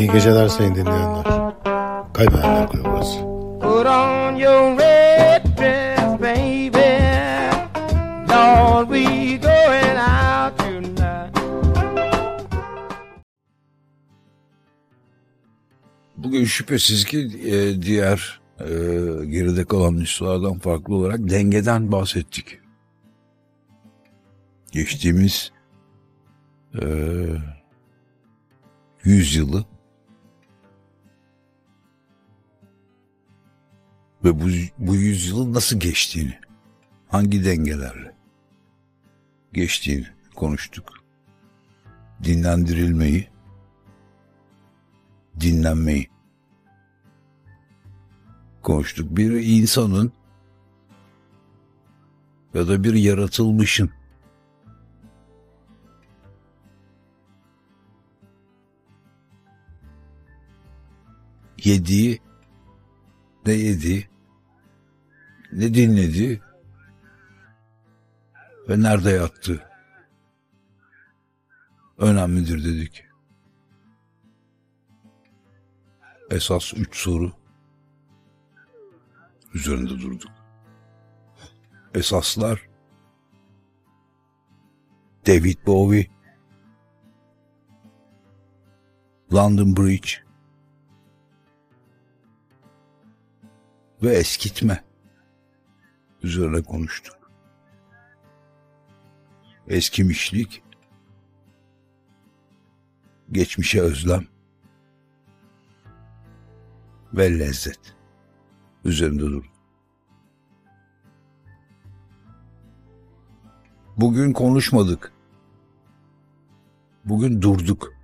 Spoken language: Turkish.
İyi geceler sayın dinleyenler. Kaybedenler Kulübü burası. Put on your red dress, baby. Lord, we going out tonight. Bugün şüphesiz ki e, diğer e, geride kalan nüshalardan farklı olarak dengeden bahsettik. Geçtiğimiz e, yüzyılı ve bu, bu yüzyılın nasıl geçtiğini, hangi dengelerle geçtiğini konuştuk. Dinlendirilmeyi, dinlenmeyi konuştuk. Bir insanın ya da bir yaratılmışın yediği ne yedi ne dinledi ve nerede yattı önemlidir dedik. Esas üç soru üzerinde durduk. Esaslar David Bowie London Bridge ve eskitme üzerine konuştuk. Eskimişlik, geçmişe özlem ve lezzet üzerinde durduk. Bugün konuşmadık. Bugün durduk.